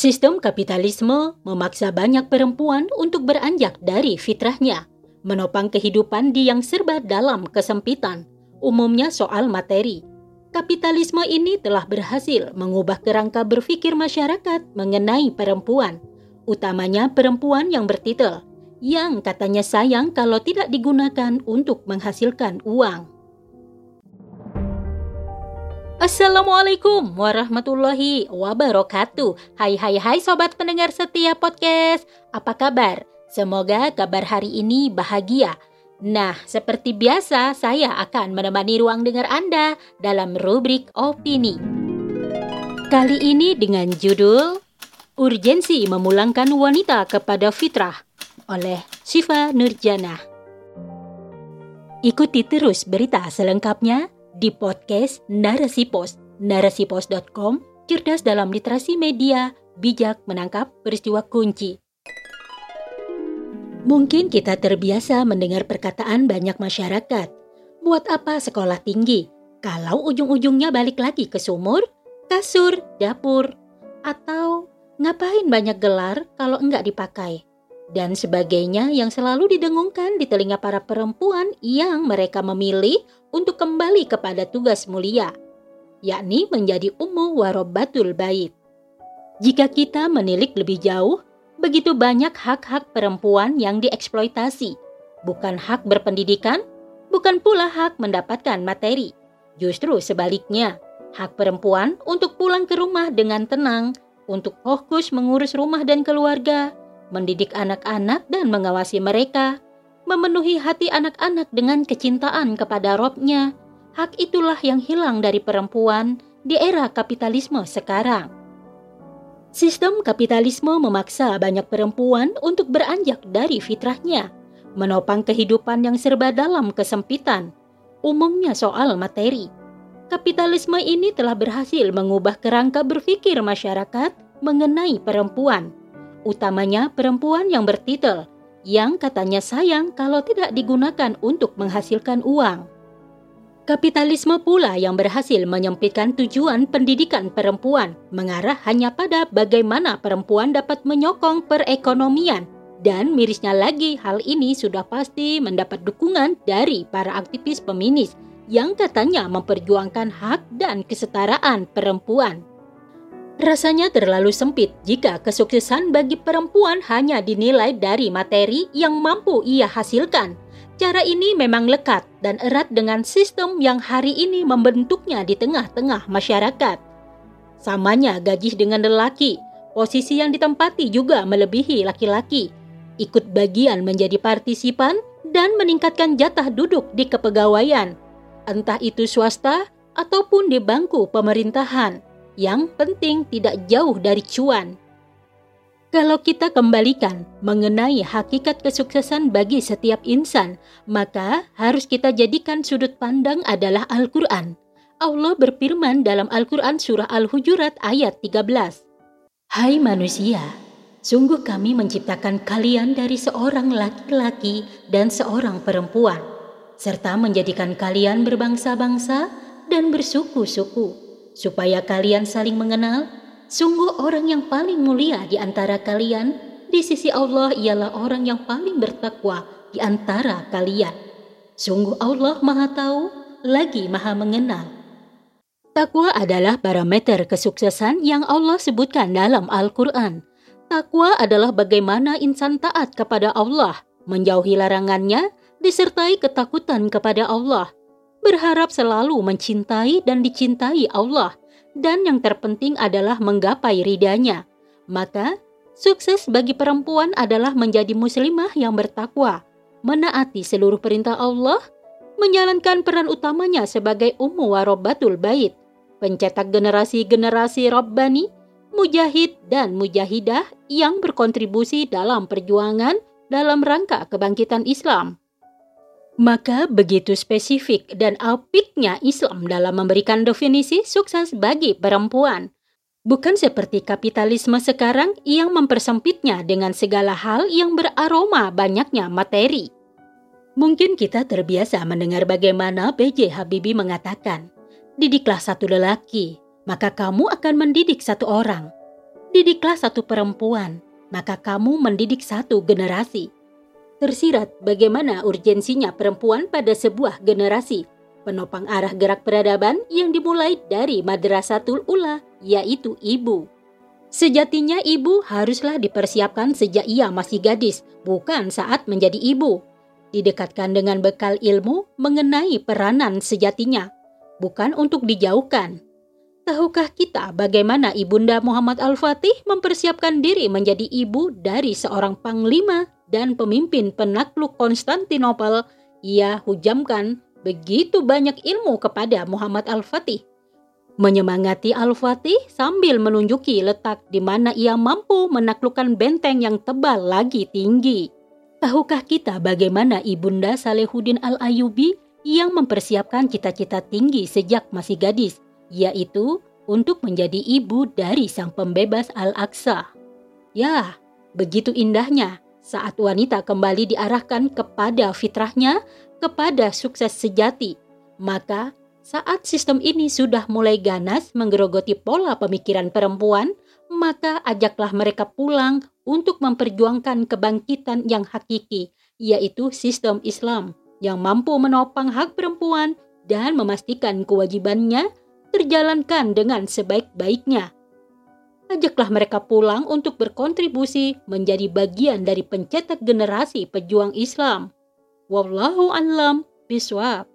Sistem kapitalisme memaksa banyak perempuan untuk beranjak dari fitrahnya, menopang kehidupan di yang serba dalam kesempitan, umumnya soal materi. Kapitalisme ini telah berhasil mengubah kerangka berpikir masyarakat mengenai perempuan, utamanya perempuan yang bertitel, yang katanya sayang kalau tidak digunakan untuk menghasilkan uang. Assalamualaikum warahmatullahi wabarakatuh. Hai hai hai sobat pendengar setia podcast. Apa kabar? Semoga kabar hari ini bahagia. Nah, seperti biasa saya akan menemani ruang dengar Anda dalam rubrik opini. Kali ini dengan judul Urgensi Memulangkan Wanita kepada Fitrah oleh Syifa Nurjana. Ikuti terus berita selengkapnya di podcast Narasi Pos, narasipos.com, cerdas dalam literasi media, bijak menangkap peristiwa kunci. Mungkin kita terbiasa mendengar perkataan banyak masyarakat. Buat apa sekolah tinggi? Kalau ujung-ujungnya balik lagi ke sumur, kasur, dapur, atau ngapain banyak gelar kalau enggak dipakai? Dan sebagainya yang selalu didengungkan di telinga para perempuan yang mereka memilih untuk kembali kepada tugas mulia, yakni menjadi ummu warobatul bait. Jika kita menilik lebih jauh, begitu banyak hak-hak perempuan yang dieksploitasi, bukan hak berpendidikan, bukan pula hak mendapatkan materi. Justru sebaliknya, hak perempuan untuk pulang ke rumah dengan tenang, untuk fokus mengurus rumah dan keluarga, mendidik anak-anak dan mengawasi mereka, memenuhi hati anak-anak dengan kecintaan kepada robnya. Hak itulah yang hilang dari perempuan di era kapitalisme sekarang. Sistem kapitalisme memaksa banyak perempuan untuk beranjak dari fitrahnya, menopang kehidupan yang serba dalam kesempitan, umumnya soal materi. Kapitalisme ini telah berhasil mengubah kerangka berpikir masyarakat mengenai perempuan utamanya perempuan yang bertitel, yang katanya sayang kalau tidak digunakan untuk menghasilkan uang. Kapitalisme pula yang berhasil menyempitkan tujuan pendidikan perempuan, mengarah hanya pada bagaimana perempuan dapat menyokong perekonomian. Dan mirisnya lagi, hal ini sudah pasti mendapat dukungan dari para aktivis feminis yang katanya memperjuangkan hak dan kesetaraan perempuan. Rasanya terlalu sempit jika kesuksesan bagi perempuan hanya dinilai dari materi yang mampu ia hasilkan. Cara ini memang lekat dan erat dengan sistem yang hari ini membentuknya di tengah-tengah masyarakat. Samanya gaji dengan lelaki, posisi yang ditempati juga melebihi laki-laki. Ikut bagian menjadi partisipan dan meningkatkan jatah duduk di kepegawaian, entah itu swasta ataupun di bangku pemerintahan yang penting tidak jauh dari cuan. Kalau kita kembalikan mengenai hakikat kesuksesan bagi setiap insan, maka harus kita jadikan sudut pandang adalah Al-Quran. Allah berfirman dalam Al-Quran surah Al-Hujurat ayat 13. Hai manusia, sungguh kami menciptakan kalian dari seorang laki-laki dan seorang perempuan, serta menjadikan kalian berbangsa-bangsa dan bersuku-suku supaya kalian saling mengenal. Sungguh orang yang paling mulia di antara kalian di sisi Allah ialah orang yang paling bertakwa di antara kalian. Sungguh Allah Maha Tahu lagi Maha Mengenal. Takwa adalah parameter kesuksesan yang Allah sebutkan dalam Al-Quran. Takwa adalah bagaimana insan taat kepada Allah, menjauhi larangannya, disertai ketakutan kepada Allah, berharap selalu mencintai dan dicintai Allah, dan yang terpenting adalah menggapai ridhanya. Maka, sukses bagi perempuan adalah menjadi muslimah yang bertakwa, menaati seluruh perintah Allah, menjalankan peran utamanya sebagai ummu warobatul bait, pencetak generasi-generasi Rabbani, mujahid dan mujahidah yang berkontribusi dalam perjuangan dalam rangka kebangkitan Islam. Maka begitu spesifik dan apiknya Islam dalam memberikan definisi sukses bagi perempuan. Bukan seperti kapitalisme sekarang yang mempersempitnya dengan segala hal yang beraroma banyaknya materi. Mungkin kita terbiasa mendengar bagaimana B.J. Habibie mengatakan, Didiklah satu lelaki, maka kamu akan mendidik satu orang. Didiklah satu perempuan, maka kamu mendidik satu generasi. Tersirat bagaimana urgensinya perempuan pada sebuah generasi, penopang arah gerak peradaban yang dimulai dari Madrasatul Ula, yaitu ibu. Sejatinya ibu haruslah dipersiapkan sejak ia masih gadis, bukan saat menjadi ibu. Didekatkan dengan bekal ilmu mengenai peranan sejatinya, bukan untuk dijauhkan. Tahukah kita bagaimana Ibunda Muhammad Al-Fatih mempersiapkan diri menjadi ibu dari seorang panglima dan pemimpin penakluk Konstantinopel? Ia hujamkan begitu banyak ilmu kepada Muhammad Al-Fatih. Menyemangati Al-Fatih sambil menunjuki letak di mana ia mampu menaklukkan benteng yang tebal lagi tinggi. Tahukah kita bagaimana Ibunda Salehuddin Al-Ayubi yang mempersiapkan cita-cita tinggi sejak masih gadis, yaitu untuk menjadi ibu dari sang pembebas Al-Aqsa. Ya, begitu indahnya saat wanita kembali diarahkan kepada fitrahnya, kepada sukses sejati. Maka, saat sistem ini sudah mulai ganas menggerogoti pola pemikiran perempuan, maka ajaklah mereka pulang untuk memperjuangkan kebangkitan yang hakiki, yaitu sistem Islam yang mampu menopang hak perempuan dan memastikan kewajibannya terjalankan dengan sebaik-baiknya. Ajaklah mereka pulang untuk berkontribusi menjadi bagian dari pencetak generasi pejuang Islam. Wallahu a'lam bishawab.